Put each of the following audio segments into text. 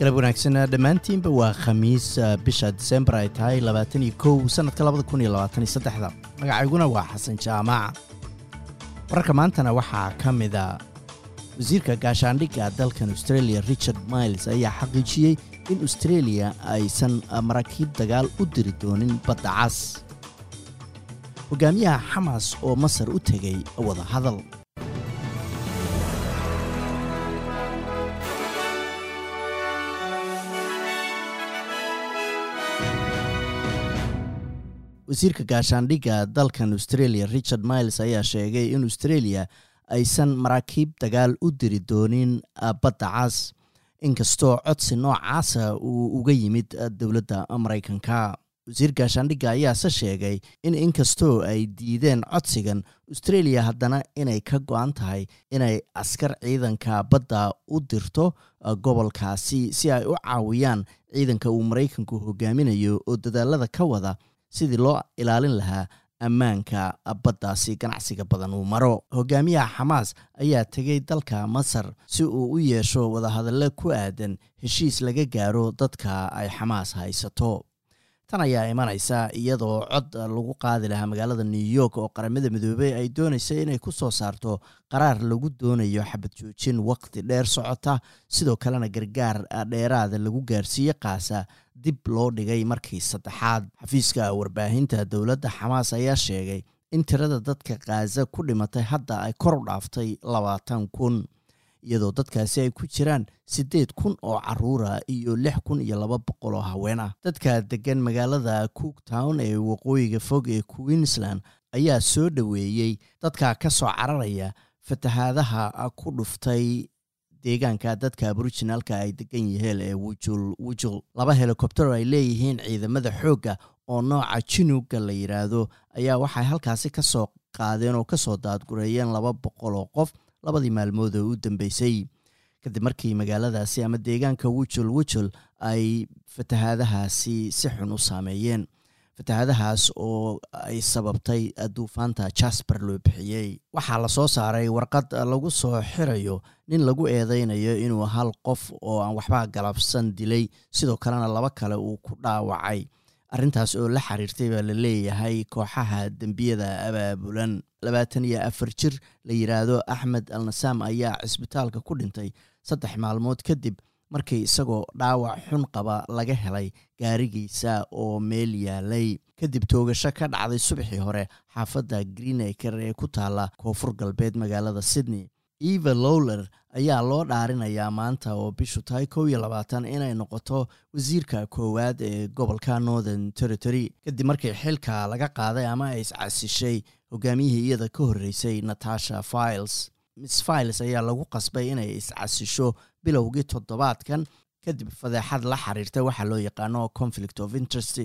galab wanaagsan dhammaantiinba waa khamiis bisha disembar ay tahay labaatan iyo kow sannadka labada kun iyo labaatan iyo saddexda. Magacayguna waa xasan jaamac. Wararka maantana waxaa ka mida wasiirka gaashaandhigga dalkan australia richard miles ayaa xaqiijiyey in australia aysan maraakiib dagaal u diri doonin badda cas. Hogaamiyaha xamaas oo masar u tegay wada hadal wasiirka gaashaandhigga dalkan australia richard miles ayaa sheegay in australia aysan maraakiib dagaal u diri doonin badda cas. Inkastoo codsi noocaasa uu uga yimid dowladda maraykanka. Wasiir gaashaandhigga ayaase sheegay in inkastoo ay diideen codsigan australia haddana inay ka go-an tahay inay askar ciidanka badda u dirto gobolkaasi si ay u caawiyaan ciidanka uu maraykanku hogaaminayo oo dadaalada ka wada sidii loo ilaalin lahaa ammaanka baddaasi ganacsiga badan uu maro. Hogaamiyaha xamaas ayaa tegay dalka masar si uu u yeesho wadahadalle ku aadan heshiis laga gaaro dadka ay xamaas haysato tan ayaa imanaysa iyadoo cod lagu qaadi lahaa magaalada new york oo qaramada midoobey ay doonaysa inay ku soo saarto qaraar lagu doonayo xabad joojin waqti dheer socota. Sidoo kalena gargaar dheeraada lagu gaarsiiye qaasa dib loo dhigay markii saddexaad. Xafiiska warbaahinta dowladda xamaas ayaa sheegay in tirada dadka khaza ku dhimatay hadda ay kor u dhaaftay labaatan kun iyadoo dadkaasi ay ku jiraan siddeed kun oo caruura iyo lix kun iyo laba boqol oo haween ah. Dadka degan magaalada cook town ee waqooyiga fog ee queensland ayaa soo dhoweeyey dadka ka soo cararaya fatahaadaha ku dhuftay deegaanka dadka aborijinaalka ay degan yiheen ee wujul wujul. Laba helikobtero ay leeyihiin ciidamada xoogga oo nooca jinuga la yidhaahdo ayaa waxay halkaasi ka soo qaadeen oo ka soo daadgureeyeen laba boqol oo qof labadii maalmood oo u dambeysay kadib markii magaaladaasi ama deegaanka wujul wujul ay fatahaadahaasi si xun u saameeyeen. Fatahaadahaas oo ay sababtay duufaanta jasper loo bixiyey waxaa la soo saaray warqad lagu soo xirayo nin lagu eedeynayo inuu hal qof oo aan waxba galabsan dilay sidoo kalena laba kale uu ku dhaawacay arrintaas oo la xiriirtay baa la leeyahay kooxaha dembiyada abaabulan. Labaatan iyo afar jir la yidhaahdo axmed al nasaam ayaa cisbitaalka ku dhintay saddex maalmood kadib markii isagoo dhaawac xun qaba laga helay gaarigiisa oo meel yaalay. Kadib toogasho ka dhacday subaxii hore xaafadda greenaker ee ku taalla koonfur galbeed magaalada sydney eva lowler ayaa loo dhaarinayaa maanta oo bishu tahay kow iyo labaatan inay noqoto wasiirka koowaad ee gobolka northern territory. Kadib markii xilka laga qaaday ama ay iscasishay hogaamiyihii iyada ka horreysay natasha files. Miss files ayaa lagu qasbay inay iscasisho bilowgii toddobaadkan kadib fadeexad la xiriirta waxaa loo yaqaano conflict of interest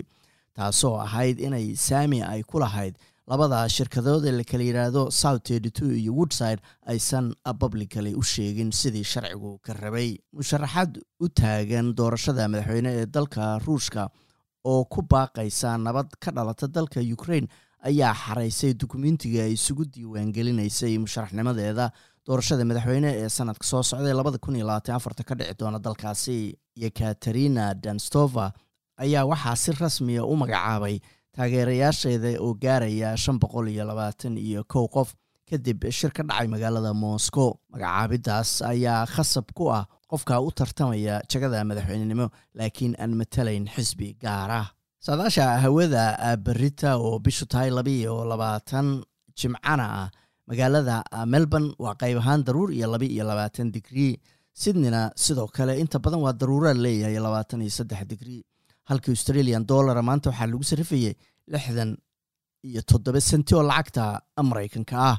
taasoo ahayd inay saami ay ku lahayd labada shirkadood ee la kala yidhaahdo south tedy two iyo woodside aysan publicly u sheegin sidii sharcigu ka rabay. Musharaxaad u taagan doorashada madaxweyne ee dalka ruushka oo ku baaqaysa nabad ka dhalata dalka ukraine ayaa xaraysay dukumentiga ay isugu diiwaangelinaysay musharaxnimadeeda. Doorashada madaxweyne ee sanadka soo socday labada kun iyo labaatan afarta ka dhici doona dalkaasi iyo katerina danstova ayaa waxaa si rasmiya u magacaabay taageerayaasheeda oo gaaraya shan boqol iyo labaatan iyo kow qof kadib shir ka dhacay magaalada moscow. Magacaabidaas ayaa khasab ku ah qofka u tartamaya jagada madaxweynenimo laakiin aan matalayn xisbi gaar ah. Saadaasha hawada berita oo bishu tahay labaiyo labaatan jimcana ah magaalada melbourne waa qayb ahaan daruur iyo laba iyo labaatan digrii sydneyna sidoo kale inta badan waa daruuraa leeyahay labaatan iyo saddex digrii halka australian dollara maanta waxaa lagu sarrifayay lixdan iyo toddoba senti oo lacagta maraykanka ah